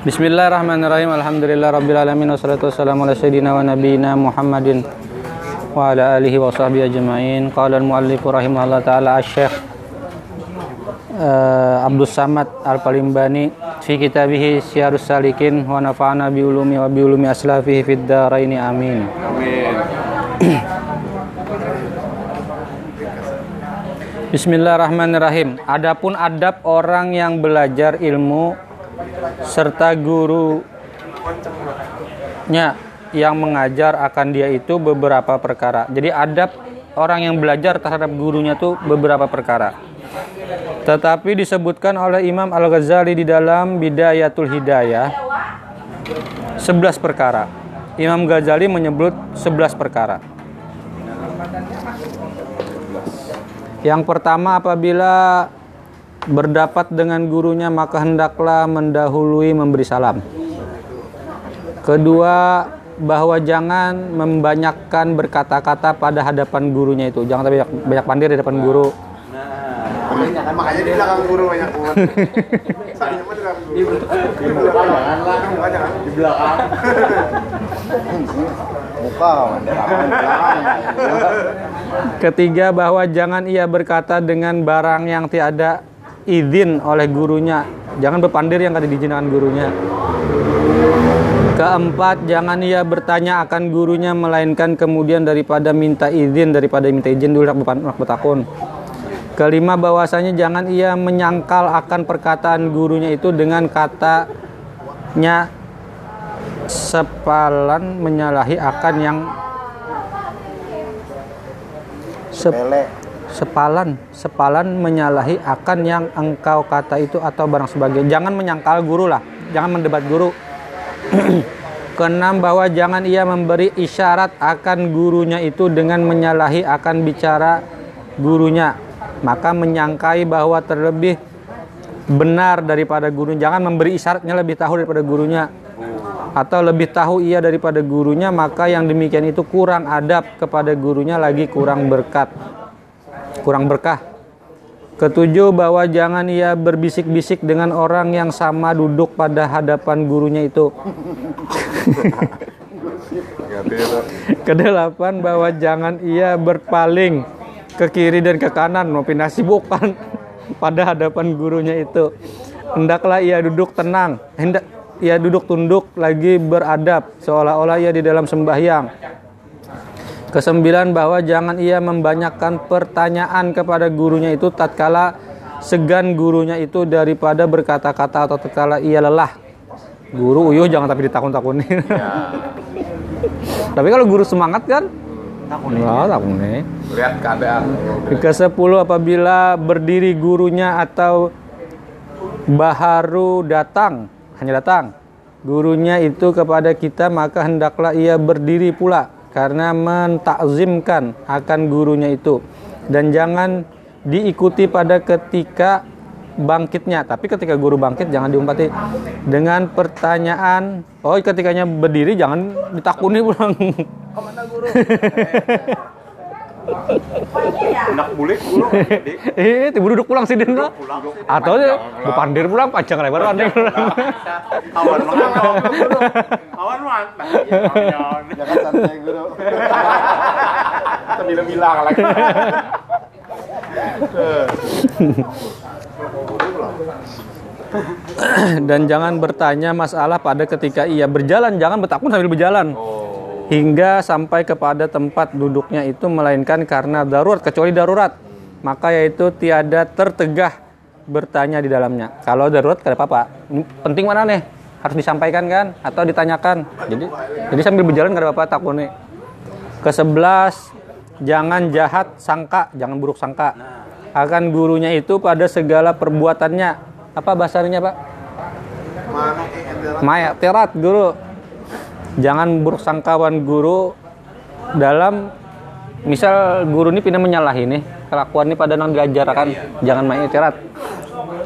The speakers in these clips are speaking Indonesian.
Bismillahirrahmanirrahim. Alhamdulillah rabbil alamin wassalatu wassalamu ala sayyidina wa nabiyyina Muhammadin wa ala alihi wa sahbihi ajma'in. Qala al-muallif rahimahullah taala asy-syekh uh, Abdus Samad Al-Palimbani fi kitabih Syiarus Salikin wa nafa'ana bi ulumi wa bi ulumi aslafihi fid dharaini amin. Amin. Bismillahirrahmanirrahim. Adapun adab orang yang belajar ilmu serta gurunya yang mengajar akan dia itu beberapa perkara. Jadi adab orang yang belajar terhadap gurunya itu beberapa perkara. Tetapi disebutkan oleh Imam Al-Ghazali di dalam Bidayatul Hidayah 11 perkara. Imam Ghazali menyebut 11 perkara. Yang pertama apabila berdapat dengan gurunya maka hendaklah mendahului memberi salam. Kedua, bahwa jangan membanyakkan berkata-kata pada hadapan gurunya itu. Jangan banyak banyak pandir di depan guru. Nah, kan makanya di belakang guru banyak di belakang. Di belakang janganlah, jangan di belakang. Muka Ketiga bahwa jangan ia berkata dengan barang yang tiada izin oleh gurunya. Jangan berpandir yang kada diizinkan gurunya. Keempat, jangan ia bertanya akan gurunya melainkan kemudian daripada minta izin daripada minta izin dulu nak bertakun. Kelima, bahwasanya jangan ia menyangkal akan perkataan gurunya itu dengan katanya sepalan menyalahi akan yang sepele sepalan sepalan menyalahi akan yang engkau kata itu atau barang sebagainya jangan menyangkal guru lah jangan mendebat guru. Keenam bahwa jangan ia memberi isyarat akan gurunya itu dengan menyalahi akan bicara gurunya. Maka menyangkai bahwa terlebih benar daripada guru jangan memberi isyaratnya lebih tahu daripada gurunya. Atau lebih tahu ia daripada gurunya maka yang demikian itu kurang adab kepada gurunya lagi kurang berkat kurang berkah. Ketujuh bahwa jangan ia berbisik-bisik dengan orang yang sama duduk pada hadapan gurunya itu. Kedelapan bahwa jangan ia berpaling ke kiri dan ke kanan mau pindah sibukan pada hadapan gurunya itu. Hendaklah ia duduk tenang, hendak ia duduk tunduk lagi beradab seolah-olah ia di dalam sembahyang Kesembilan bahwa jangan ia membanyakkan pertanyaan kepada gurunya itu tatkala segan gurunya itu daripada berkata-kata atau tatkala ia lelah. Guru uyuh jangan tapi ditakun-takuni. Ya. tapi kalau guru semangat kan takuni. Oh, takuni. Lihat keadaan. Ke sepuluh apabila berdiri gurunya atau baharu datang, hanya datang gurunya itu kepada kita maka hendaklah ia berdiri pula karena mentakzimkan akan gurunya itu. Dan jangan diikuti pada ketika bangkitnya. Tapi ketika guru bangkit jangan diumpati. Dengan pertanyaan oh ketikanya berdiri jangan ditakuni pulang. Guru Nak bulik guru. Eh, tiba duduk pulang sih Dino. Atau dia pandir pulang panjang lebar pandir pulang. Awan mah Awan mah. Jangan santai guru. Kita bilang lagi. Dan jangan bertanya masalah pada ketika ia berjalan, jangan bertakun sambil berjalan. Oh hingga sampai kepada tempat duduknya itu melainkan karena darurat kecuali darurat. Maka yaitu tiada tertegah bertanya di dalamnya. Kalau darurat kada apa-apa. Penting mana nih? Harus disampaikan kan? Atau ditanyakan? Jadi jadi sambil berjalan kada apa-apa takut nih. Ke sebelas jangan jahat sangka jangan buruk sangka. Akan gurunya itu pada segala perbuatannya. Apa bahasanya pak? Maya terat guru jangan buruk sangkawan guru dalam misal guru ini pindah menyalahi nih kelakuan ini pada nang diajarkan jangan main itirat.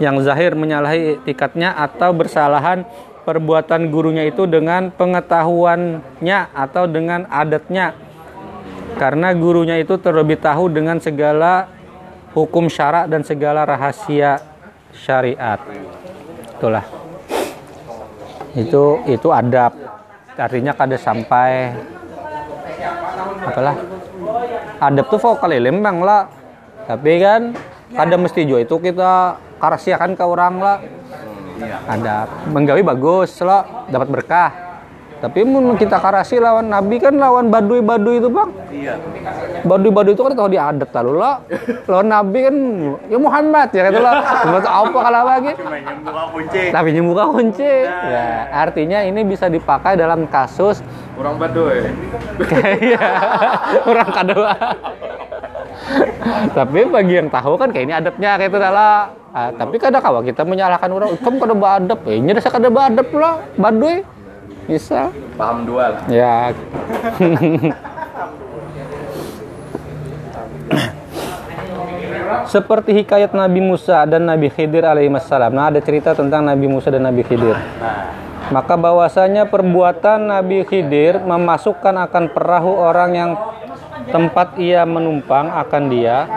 Yang zahir menyalahi tikatnya atau bersalahan perbuatan gurunya itu dengan pengetahuannya atau dengan adatnya. Karena gurunya itu terlebih tahu dengan segala hukum syarak dan segala rahasia syariat. Itulah. Itu itu adab artinya kada sampai. Apalah. Adab tuh vokal lembang lah. Tapi kan kada mesti jo itu kita karasiakan ke orang lah. Adab menggawi bagus lah. Dapat berkah tapi mun kita karasi lawan nabi kan lawan badui badui itu bang. Iya. badui badui itu kan tahu di adat lalu lah lawan nabi kan ya Muhammad ya lah Buat apa kalah lagi? Cuma nyembuka kunci. tapi nyembuka kunci ya artinya ini bisa dipakai dalam kasus Kurang baduy. kayak orang kadua. Tapi bagi yang tahu kan kayak ini adabnya kayak itu adalah Ah, tapi kadang kawa kita menyalahkan orang kamu kada beadab ya ini rasa kada beadab lah baduy bisa Paham dua lah. ya seperti hikayat Nabi Musa dan Nabi Khidir alaihissalam. Nah, ada cerita tentang Nabi Musa dan Nabi Khidir. Maka bahwasanya perbuatan Nabi Khidir memasukkan akan perahu orang yang tempat ia menumpang akan dia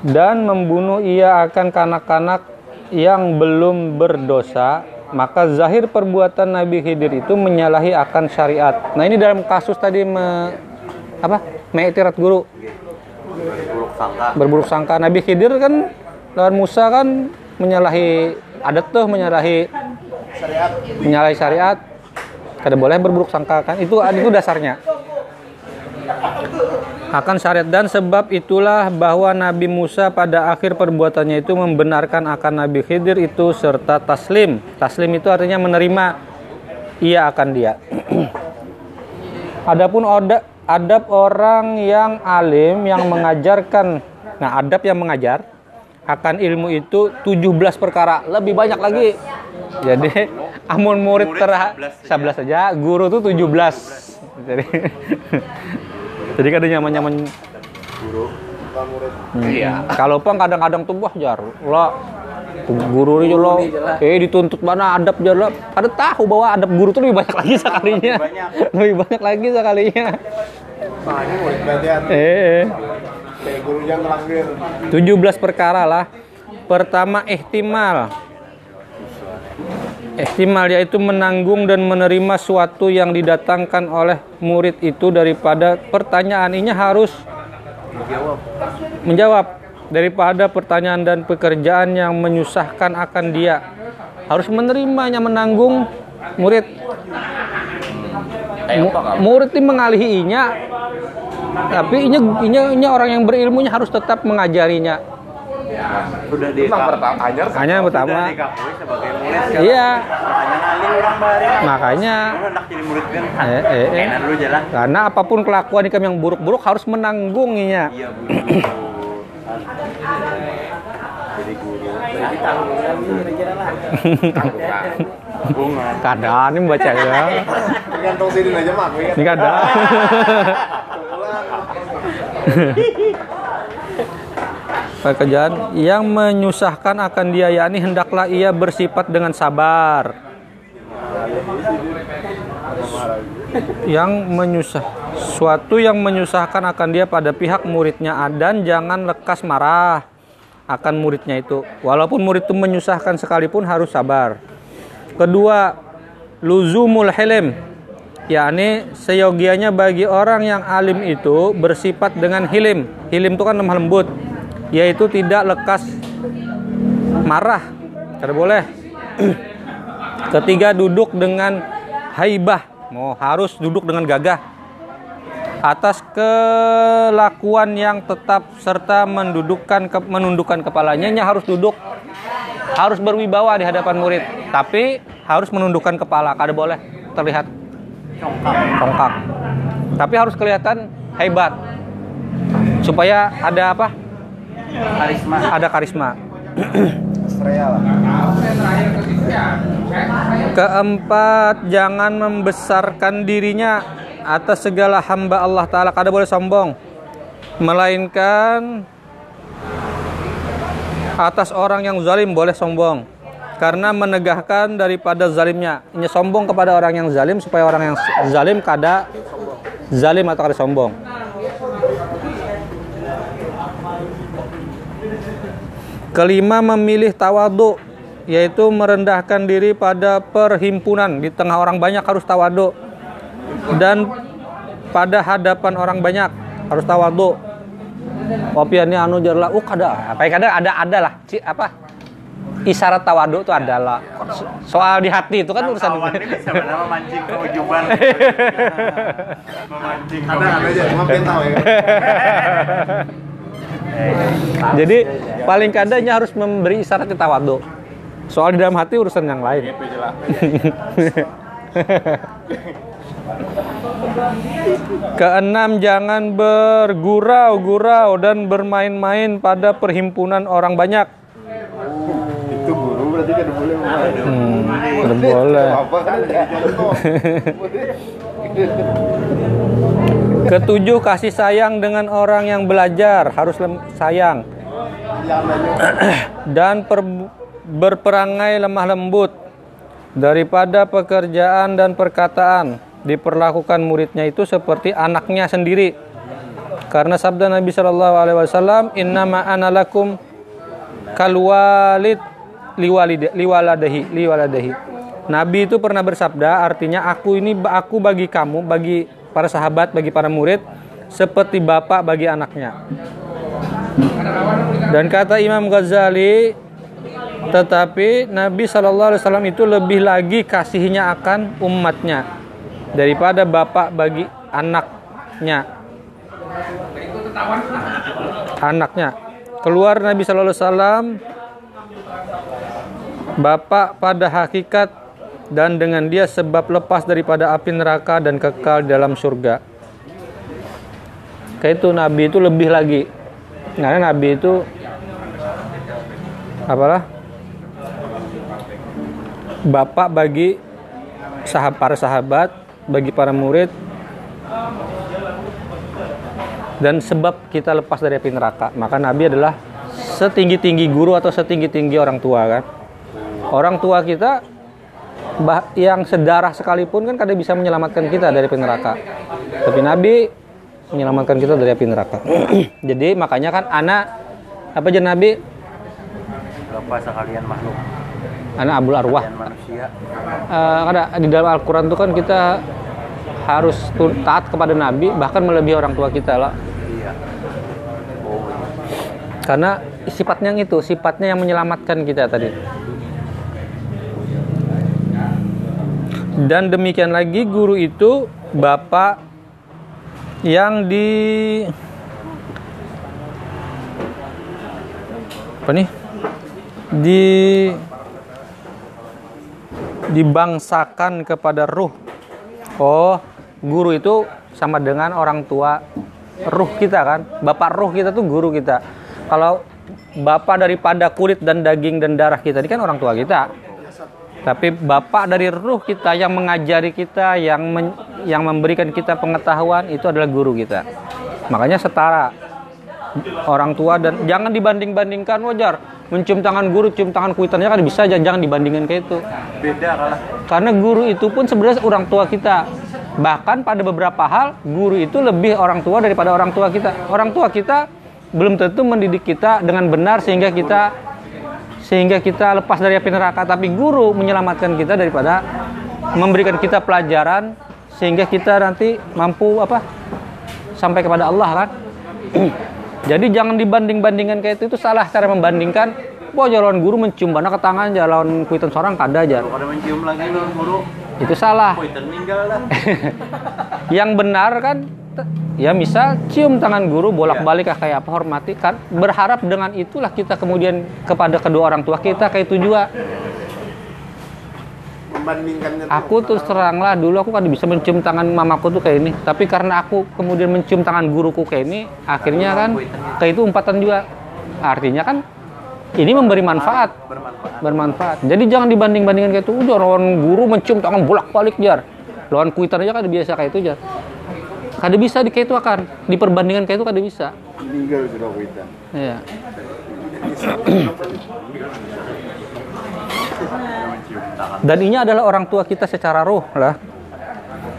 dan membunuh ia akan kanak-kanak yang belum berdosa maka zahir perbuatan Nabi Khidir itu menyalahi akan syariat. Nah ini dalam kasus tadi me, apa? Meitirat guru. Buruk sangka. berburuk sangka. Nabi Khidir kan lawan Musa kan menyalahi adat tuh menyalahi menyalahi syariat. Kada boleh berburuk sangka kan? Itu itu dasarnya akan syariat. Dan sebab itulah bahwa Nabi Musa pada akhir perbuatannya itu membenarkan akan Nabi Khidir itu serta taslim. Taslim itu artinya menerima. Ia akan dia. Adapun oda, adab orang yang alim yang mengajarkan. Nah adab yang mengajar akan ilmu itu 17 perkara. Lebih banyak lagi. Jadi amun murid terah 11 saja. guru tuh 17 jadi jadi kadang nyaman nyaman Iya. kalau pun kadang-kadang tuh wah jar lo. Guru ini lo eh dituntut mana adab jar lo. Ada tahu bahwa adab guru tuh lebih banyak lagi sekalinya banyak. lebih banyak lagi sekalinya. Berarti eh. Kayak guru yang melanggar. 17 perkara lah. Pertama ihtimal ihtimal yaitu menanggung dan menerima suatu yang didatangkan oleh murid itu daripada pertanyaan. Ini harus Menjawab. menjawab daripada pertanyaan dan pekerjaan yang menyusahkan akan dia. Harus menerimanya menanggung murid. Murid ini mengalihi inya tapi inya, inya, inya orang yang berilmunya harus tetap mengajarinya Sudah di pertama ajar hanya yang pertama Sudah dikakui sebagai murid sekarang. iya Makanya kan? eh, eh, eh. Karena apa pun kelakuan ikam yang buruk-buruk harus menanggunginya Iya bu. Jadi guru. Jadi tanggungan kira-kira lah. Tanggungan. kadang ini membaca ya Gantung sini aja mak. ini kadang pekerjaan yang menyusahkan akan dia yakni hendaklah ia bersifat dengan sabar. Yang menyusah suatu yang menyusahkan akan dia pada pihak muridnya dan jangan lekas marah akan muridnya itu. Walaupun murid itu menyusahkan sekalipun harus sabar. Kedua luzumul hilm yakni seyogianya bagi orang yang alim itu bersifat dengan hilim. Hilim itu kan lemah lembut yaitu tidak lekas marah. Tidak boleh. Ketiga duduk dengan haibah. Mau harus duduk dengan gagah. Atas kelakuan yang tetap serta mendudukkan ke- menundukkan kepalanya nya harus duduk. Harus berwibawa di hadapan murid. Tapi harus menundukkan kepala. Kada boleh terlihat congkak. Tapi harus kelihatan hebat. Supaya ada apa Karisma. ada karisma. Keempat jangan membesarkan dirinya atas segala hamba Allah taala. Kada boleh sombong. Melainkan atas orang yang zalim boleh sombong. Karena menegahkan daripada zalimnya. Ini sombong kepada orang yang zalim supaya orang yang zalim kada zalim atau kada sombong kelima memilih tawadu yaitu merendahkan diri pada perhimpunan. Di tengah orang banyak harus tawadu. Dan pada hadapan orang banyak harus tawadu. Kopiannya anu jarlah uh ada apa ya kadang ada ada lah. Ci, apa? Isyarat tawadu itu adalah So- soal di hati itu kan urusan. Ini bisa memancing keujuban memancing. Ada ada aja, cuma pengen tahu ya. Jadi paling kadangnya harus memberi isyarat tawadu. Soal di dalam hati urusan yang lain. Keenam, jangan bergurau-gurau dan bermain-main pada perhimpunan orang banyak. Itu guru berarti kan boleh. Hmm, boleh. Ketujuh, kasih sayang dengan orang yang belajar, harus lem- sayang. Dan per- berperangai lemah lembut. Daripada pekerjaan dan perkataan diperlakukan muridnya itu seperti anaknya sendiri. Karena sabda Nabi Shallallahu Alaihi Wasallam innama ana lakum kalwalid liwaladahi Nabi itu pernah bersabda artinya aku ini aku bagi kamu bagi para sahabat bagi para murid seperti bapak bagi anaknya dan kata Imam Ghazali, tetapi Nabi Shallallahu Alaihi Wasallam itu lebih lagi kasihnya akan umatnya daripada bapak bagi anaknya. Anaknya. Keluar Nabi Shallallahu Alaihi Wasallam, bapak pada hakikat dan dengan dia sebab lepas daripada api neraka dan kekal dalam surga. Kayak itu Nabi itu lebih lagi karena Nabi itu apalah bapak bagi sahab para sahabat, bagi para murid dan sebab kita lepas dari api neraka. Maka Nabi adalah setinggi-tinggi guru atau setinggi-tinggi orang tua kan. Orang tua kita bah- yang sedarah sekalipun kan kadang bisa menyelamatkan kita dari api neraka. Tapi Nabi menyelamatkan kita dari api neraka. Jadi makanya kan anak apa aja Nabi? Bapak sekalian makhluk. Anak abul arwah. manusia. Eh, ada di dalam Al-Quran itu kan kita harus taat kepada Nabi bahkan melebihi orang tua kita lah. Iya. Oh. Karena sifatnya yang itu sifatnya yang menyelamatkan kita tadi dan demikian lagi guru itu bapak yang di apa nih? Di dibangsakan kepada ruh. Oh guru itu sama dengan orang tua ruh kita kan? Bapak ruh kita tuh guru kita. Kalau bapak daripada kulit dan daging dan darah kita ini kan orang tua kita tapi bapak dari ruh kita yang mengajari kita yang men- yang memberikan kita pengetahuan itu adalah guru kita makanya setara orang tua dan jangan dibanding-bandingkan wajar mencium tangan guru cium tangan kuitannya kan bisa aja jangan dibandingkan kayak itu beda kalah karena guru itu pun sebenarnya orang tua kita. Bahkan pada beberapa hal, guru itu lebih orang tua daripada orang tua kita. Orang tua kita belum tentu mendidik kita dengan benar sehingga kita sehingga kita lepas dari api neraka. Tapi guru menyelamatkan kita daripada memberikan kita pelajaran sehingga kita nanti mampu apa sampai kepada Allah kan. Jadi jangan dibanding-bandingkan kayak itu itu salah cara membandingkan. Wah jalan guru mencium bana ke tangan jalan kuitan seorang kada aja. kalau ada mencium lagi lo guru Itu salah. meninggal yang benar kan ya misal cium tangan guru bolak-balik ah, kayak apa hormati kan? Berharap dengan itulah kita kemudian kepada kedua orang tua kita kayak itu juga. Aku tuh teranglah dulu aku kan bisa mencium tangan mamaku tuh kayak ini. Tapi karena aku kemudian mencium tangan guruku kayak ini akhirnya kan kayak itu umpatan juga. Artinya kan ini memberi manfaat. Bermanfaat. Bermanfaat. Jadi jangan dibanding-bandingkan kayak itu. Udah lawan guru mencium tangan bolak-balik jar. Lawan kuitan aja kan biasa kayak itu jar kada bisa di kayak itu akan diperbandingkan kayak itu kada bisa meninggal sudah kita. Iya. Dan ini adalah orang tua kita secara roh lah.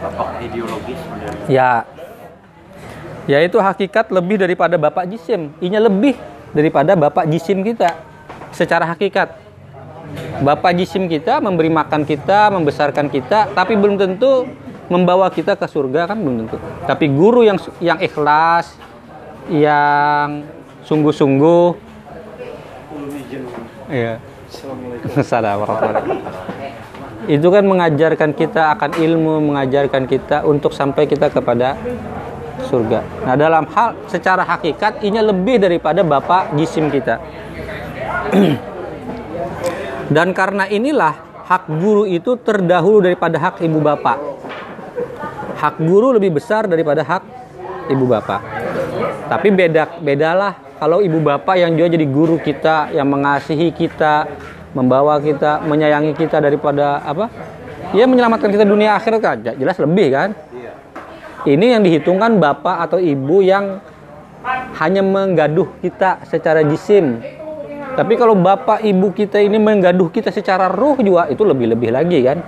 bapak ideologis Ya. Yaitu hakikat lebih daripada bapak jisim. Inya lebih daripada bapak jisim kita secara hakikat. Bapak jisim kita memberi makan kita, membesarkan kita, tapi belum tentu membawa kita ke surga kan belum tentu. Tapi guru yang yang ikhlas, yang sungguh-sungguh, iya. Salam warahmatullahi Itu kan mengajarkan kita akan ilmu, mengajarkan kita untuk sampai kita kepada surga. Nah, dalam hal secara hakikat ini lebih daripada bapak jisim kita. Dan karena inilah hak guru itu terdahulu daripada hak ibu bapak. Hak guru lebih besar daripada hak ibu bapak. Tapi beda bedalah kalau ibu bapak yang juga jadi guru kita, yang mengasihi kita, membawa kita, menyayangi kita daripada apa? Ya menyelamatkan kita dunia akhirat kan jelas lebih kan? Ini yang dihitungkan bapak atau ibu yang hanya menggaduh kita secara jisim. Tapi kalau bapak ibu kita ini menggaduh kita secara ruh juga itu lebih-lebih lagi kan?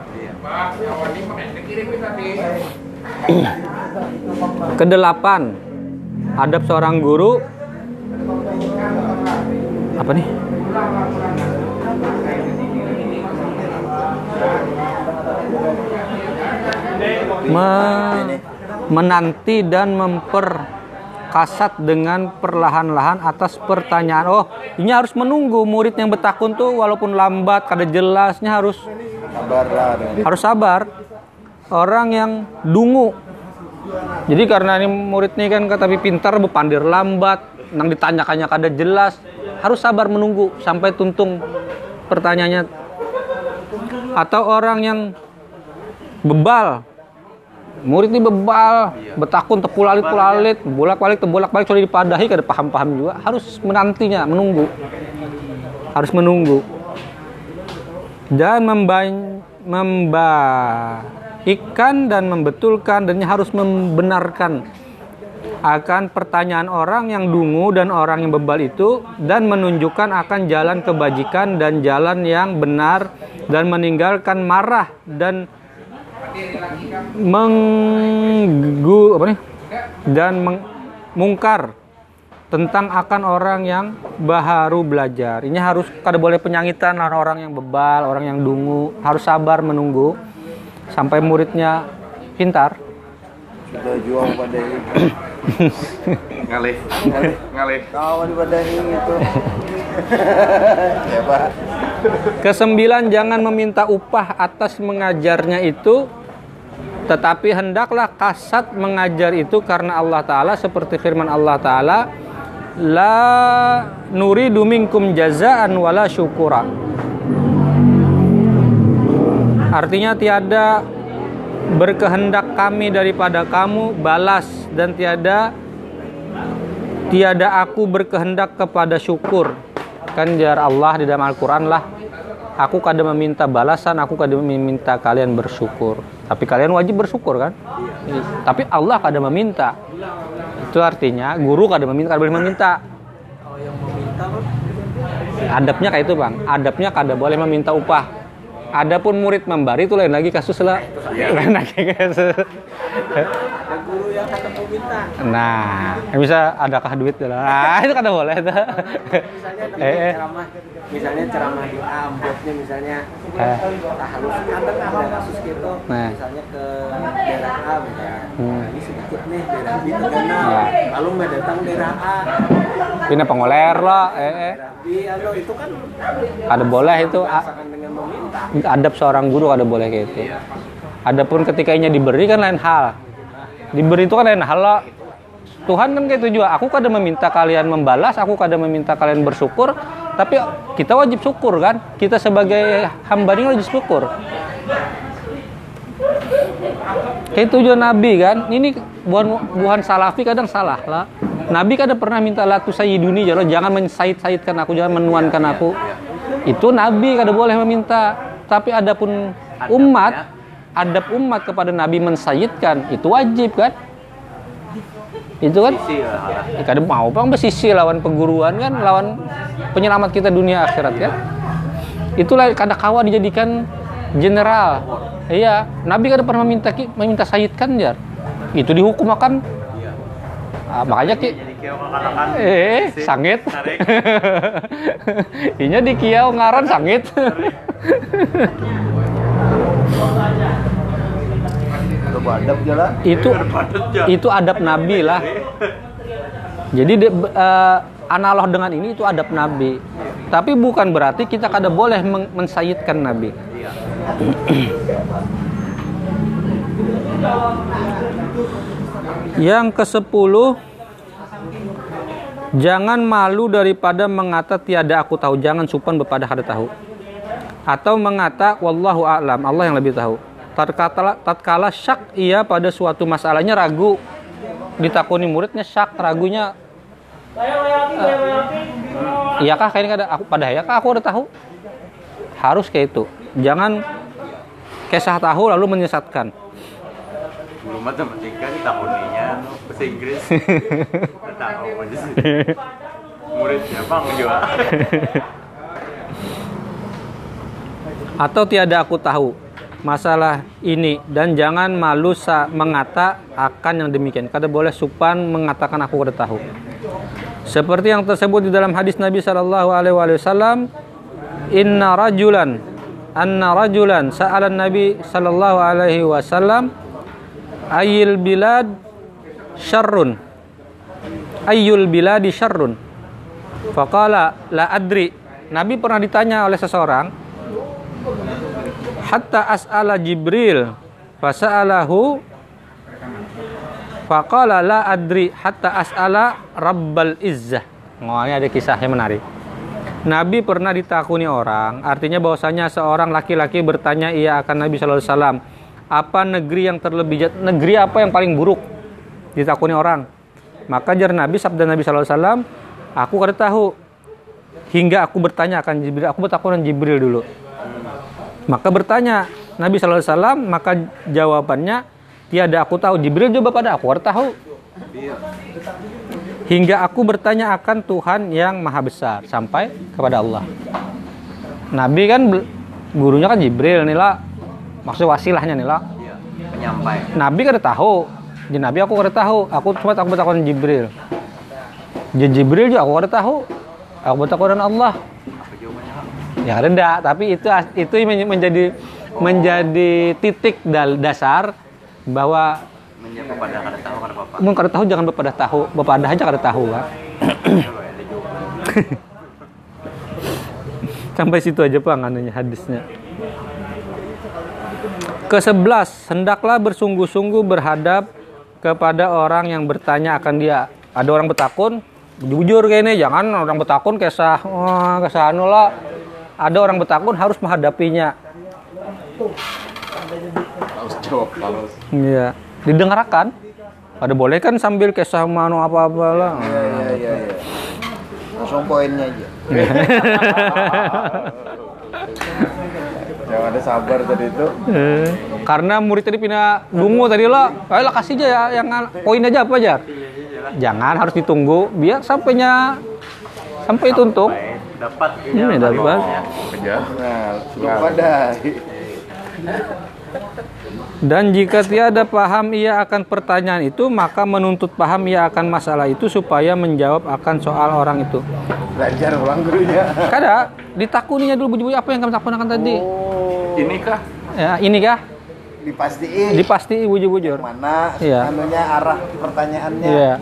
Kedelapan, adab seorang guru apa nih? Me- menanti dan memperkasat dengan perlahan-lahan atas pertanyaan. Oh, ini harus menunggu murid yang bertakun tuh walaupun lambat, kada jelasnya harus Sabar lah. harus sabar. Orang yang dungu. Jadi karena ini murid ini kan tapi pintar, bepandir lambat, nang ditanyakannya kada jelas, harus sabar menunggu sampai tuntung pertanyaannya. Atau orang yang bebal, murid ini bebal, betakun tepulalit pulalit, bolak balik tebolak balik sudah dipadahi kada paham paham juga, harus menantinya, menunggu, harus menunggu dan memban membaikan dan membetulkan dan harus membenarkan akan pertanyaan orang yang dungu dan orang yang bebal itu dan menunjukkan akan jalan kebajikan dan jalan yang benar dan meninggalkan marah dan menggu apa nih? Dan meng- mungkar tentang akan orang yang baru belajar. Ini harus kada boleh penyangitan orang yang bebal, orang yang dungu, harus sabar menunggu sampai muridnya pintar. Sudah jual pada itu. Ngalih. Ngalih. Kawan pada itu. ya pak. Kesembilan jangan meminta upah atas mengajarnya itu tetapi hendaklah kasat mengajar itu karena Allah Ta'ala seperti firman Allah Ta'ala La nuridu minkum jazaan wala syukura Artinya tiada berkehendak kami daripada kamu balas. Dan tiada tiada aku berkehendak kepada syukur. Kan jar Allah di dalam Al-Quran lah. Aku kada meminta balasan aku kada meminta kalian bersyukur. Tapi kalian wajib bersyukur kan? Tapi Allah kada meminta. Itu artinya guru kada meminta kada boleh meminta. Adabnya kayak itu bang. Adabnya kada boleh meminta upah Adapun murid membari itu lain lagi kasus lah. Lain lagi kasus guru yang ketemu minta. Nah, bisa adakah duit lah? Ah, itu kada boleh itu. Misalnya Eh, eh. ceramah, misalnya ceramah di amplopnya misalnya Eh. halus kadang ada kasus gitu. Nah. Misalnya ke daerah A, misalnya. Hmm. Ini sedikit nih daerah B terkenal. Nah. Lalu mau datang daerah A, Ini pengoler lah, eh, eh. daerah B, itu kan Kada boleh itu. A- rasakan dengan meminta. Adab seorang guru kada boleh kayak itu. Adapun ketika ini diberi kan lain hal. Diberi itu kan lain hal. Tuhan kan kayak itu juga. Aku kada meminta kalian membalas, aku kada meminta kalian bersyukur, tapi kita wajib syukur kan? Kita sebagai hamba ini wajib syukur. Kayak itu juga Nabi kan. Ini buhan buhan salafi kadang salah lah. Nabi kadang pernah minta latu sayyiduni jalo jangan mensayid-sayidkan aku, jangan menuankan aku. Itu Nabi kada boleh meminta. Tapi adapun umat, adab umat kepada Nabi mensayidkan itu wajib kan? Itu kan? Ya, kada mau bang bersisi lawan perguruan kan, lawan penyelamat kita dunia akhirat kan? Itulah kada kawa dijadikan general. Iya, Nabi kada pernah meminta meminta sayid kan jar. Itu dihukum akan Ah, makanya ki eh sangit. Inya di kiau ngaran sangit. Itu itu adab nabi lah. Jadi de- eh, analog dengan ini itu adab nabi. Tapi bukan berarti kita kada boleh meng- mensayidkan nabi. Yang ke-10 Jangan malu daripada mengata tiada aku tahu, jangan supan bepada kada tahu. Atau mengata wallahu a'lam, Allah yang lebih tahu. Tatkala tatkala syak ia pada suatu masalahnya ragu. Ditakuni muridnya syak, ragunya eh, Iyakah kayaknya kada aku pada ya aku udah tahu. Harus kayak itu. Jangan kesah tahu lalu menyesatkan. Belum matematika tahunnya bahasa Inggris. Tahu aja sih. Muridnya bang juga. atau tiada aku tahu masalah ini dan jangan malu mengata akan yang demikian. Kada boleh supan mengatakan aku kada tahu. Seperti yang tersebut di dalam hadis Nabi Shallallahu Alaihi Wasallam, Inna rajulan, anna rajulan sa'alan Nabi Shallallahu Alaihi Wasallam, ayil bilad syarrun, ayul biladi syarrun. Faqala la adri. Nabi pernah ditanya oleh seseorang, hatta as'ala Jibril fasa'alahu faqala la adri hatta as'ala Rabbal Izzah. Oh, ini ada kisah yang menarik. Nabi pernah ditakuni orang, artinya bahwasanya seorang laki-laki bertanya ia akan Nabi Shallallahu Alaihi Wasallam, apa negeri yang terlebih negeri apa yang paling buruk? Ditakuni orang. Maka jar Nabi sabda Nabi Shallallahu Alaihi Wasallam, aku kada tahu. Hingga aku bertanya akan Jibril, aku bertakun Jibril dulu. Maka bertanya Nabi Shallallahu Alaihi Wasallam, maka jawabannya tiada aku tahu. Jibril jawab pada aku, tahu. Hingga aku bertanya akan Tuhan yang maha besar sampai kepada Allah. Nabi kan gurunya kan Jibril nih lah. Maksud wasilahnya nih lah. Iya, penyampai. Nabi kada tahu. Jadi Nabi aku kada tahu. Aku cuma aku bertakon Jibril. Jadi Jibril juga aku kada tahu. Aku bertakon Allah. Ya enggak, tapi itu itu men- menjadi menjadi titik dal- dasar bahwa Menjawab pada kada tahu kada apa-apa. mun kada tahu jangan bepada tahu, bepada aja kada tahu kan. Dijawab. Sampai situ aja Pak anunya hadisnya. Ke-11, hendaklah bersungguh-sungguh berhadap kepada orang yang bertanya akan dia. Ada orang betakun, jujur kayak ini, jangan orang betakun kesah, wah kesah anu lah. Ada orang betakun harus menghadapinya. Harus jawab, harus. Iya, didengarkan. Ada boleh kan sambil kesah manu apa-apa lah. Iya, iya, iya, iya. Langsung poinnya aja. Jangan ada sabar tadi itu. Eh, Karena murid tadi pindah dungu tadi lo, ayo lah kasih aja ya, yang poin aja apa aja. Jangan harus ditunggu biar sampainya sampai tuntung. Dapat Ini dapat. Nah, belum pada. Dan jika tiada paham ia akan pertanyaan itu, maka menuntut paham ia akan masalah itu supaya menjawab akan soal orang itu. Belajar ulang gurunya. Kada, ditakuninya dulu bujuk apa yang kamu takunakan tadi. Ini kah? Ya, ini kah? Dipastiin Dipasti bujur-bujur. mana Iya. anunya arah pertanyaannya. Iya.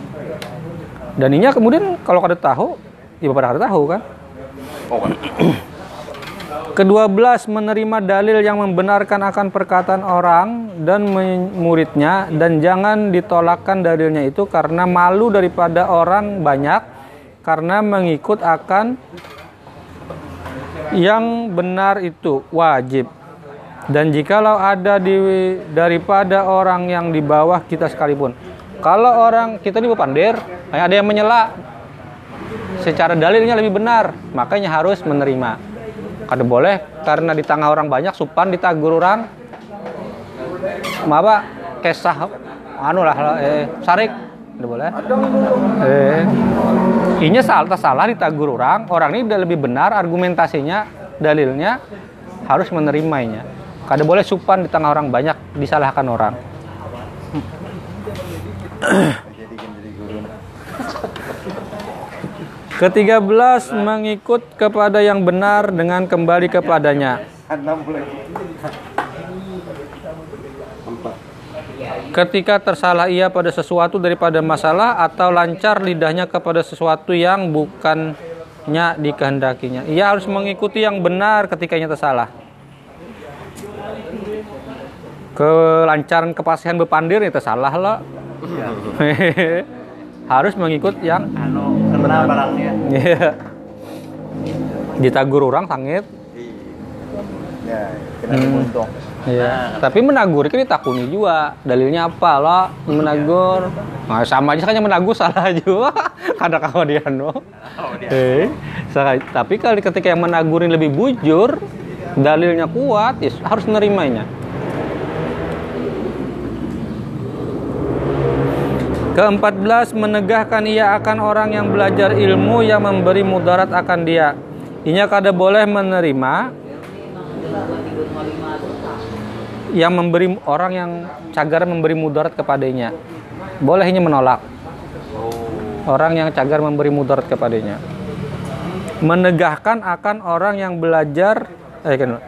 Dan ini kemudian kalau kada tahu, ya pada kada tahu kan. Oh. Kedua belas menerima dalil yang membenarkan akan perkataan orang dan muridnya dan jangan ditolakkan dalilnya itu karena malu daripada orang banyak karena mengikut akan yang benar itu wajib. Dan jikalau ada di daripada orang yang di bawah kita sekalipun. Kalau orang kita di pandir, ada yang menyela secara dalilnya lebih benar, makanya harus menerima. Kada boleh karena di tengah orang banyak supan ditagur orang. Maba kesah anu lah eh sarik Kada boleh. Eh. Inya salah salah ditagur orang, orang ini udah lebih benar argumentasinya, dalilnya harus menerimanya. Kada boleh supan di tengah orang banyak disalahkan orang. Jadi jadi guru. Ketiga belas mengikut kepada yang benar dengan kembali kepadanya. Ketika tersalah ia pada sesuatu daripada masalah atau lancar lidahnya kepada sesuatu yang bukannya dikehendakinya. Ia harus mengikuti yang benar ketika ia tersalah. Kelancaran kepasihan bepandir itu salah lah. harus mengikut yang Kena barangnya. Iya. Ditagur orang sangit. Ya, kena untung. Iya. Tapi menagur kan ditakuni juga. Dalilnya apa lah menagur? Nah, sama aja kan yang menagur salah juga. Kada kawan dia no. Eh. Tapi kalau ketika yang menagurin lebih bujur, dalilnya kuat, ya harus nerimanya. Keempat belas menegahkan ia akan orang yang belajar ilmu yang memberi mudarat akan dia. Inya kada boleh menerima yang memberi orang yang cagar memberi mudarat kepadanya. Bolehnya menolak. Orang yang cagar memberi mudarat kepadanya. Menegahkan akan orang yang belajar eh kan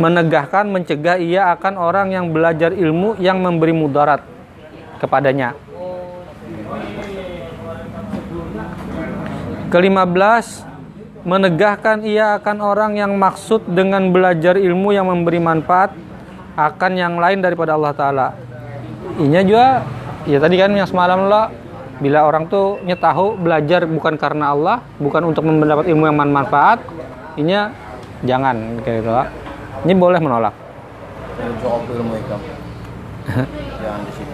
menegahkan mencegah ia akan orang yang belajar ilmu yang memberi mudarat kepadanya. Kelima belas, menegahkan ia akan orang yang maksud dengan belajar ilmu yang memberi manfaat akan yang lain daripada Allah Ta'ala. Inya juga, ya tadi kan yang semalam lo, bila orang tuh tahu belajar bukan karena Allah, bukan untuk mendapat ilmu yang manfaat, inya jangan kayak gitu. lah. Ini boleh menolak. Jadi jawab ilmu ikam. Jangan di sini.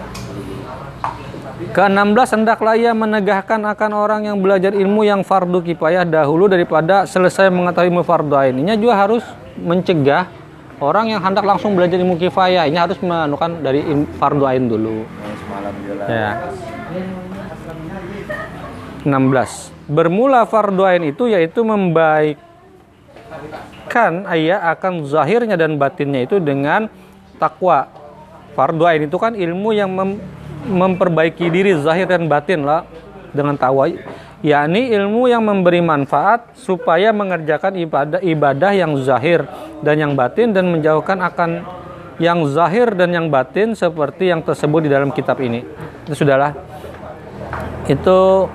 Ke-16 hendaklah ia menegahkan akan orang yang belajar ilmu yang fardu kifayah dahulu daripada selesai mengetahui ilmu fardu ain. Ini juga harus mencegah orang yang hendak langsung belajar ilmu kifayah. Ini harus menukan dari fardu ain dulu. Ya. 16. Bermula fardu ain itu yaitu membaikkan ayah akan zahirnya dan batinnya itu dengan takwa. Fardu ain itu kan ilmu yang mem- memperbaiki diri zahir dan batin lah dengan takwa yakni ilmu yang memberi manfaat supaya mengerjakan ibadah ibadah yang zahir dan yang batin dan menjauhkan akan yang zahir dan yang batin seperti yang tersebut di dalam kitab ini. Itu sudahlah. Itu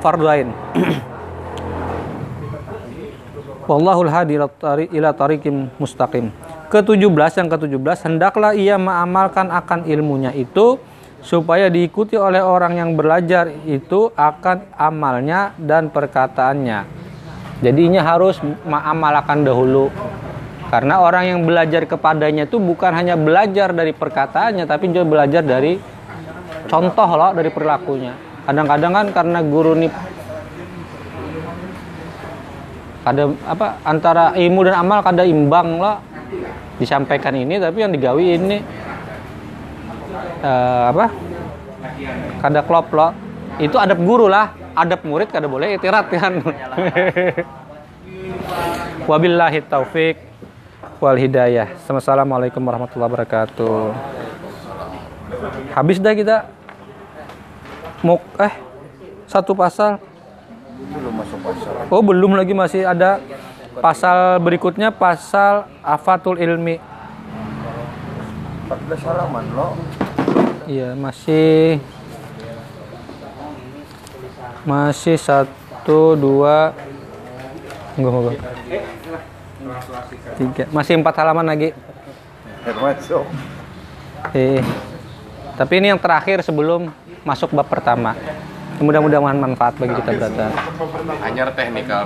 fardu ain. Wallahul hadi ila tariqim mustaqim. Ke-17 yang ke-17 hendaklah ia mengamalkan akan ilmunya itu supaya diikuti oleh orang yang belajar itu akan amalnya dan perkataannya. Jadinya harus mengamalkan dahulu. Karena orang yang belajar kepadanya itu bukan hanya belajar dari perkataannya tapi juga belajar dari contoh loh dari perilakunya. Kadang-kadang kan karena guru nih kada apa antara ilmu dan amal kada imbang lah disampaikan ini tapi yang digawi ini eh, apa? Kada klop lo. Itu adab guru lah. Adab murid kada boleh itirat kan wabillahi taufik wal hidayah. Assalamualaikum warahmatullahi wabarakatuh. Habis dah kita. Mau eh satu pasal. Oh belum lagi masih ada pasal berikutnya pasal afatul ilmi. 14 halaman lo. Iya, masih masih satu dua enggak enggak tiga masih empat halaman lagi. Eh tapi ini yang terakhir sebelum masuk bab pertama. Mudah-mudahan manfaat bagi kita berata Anyar teknikal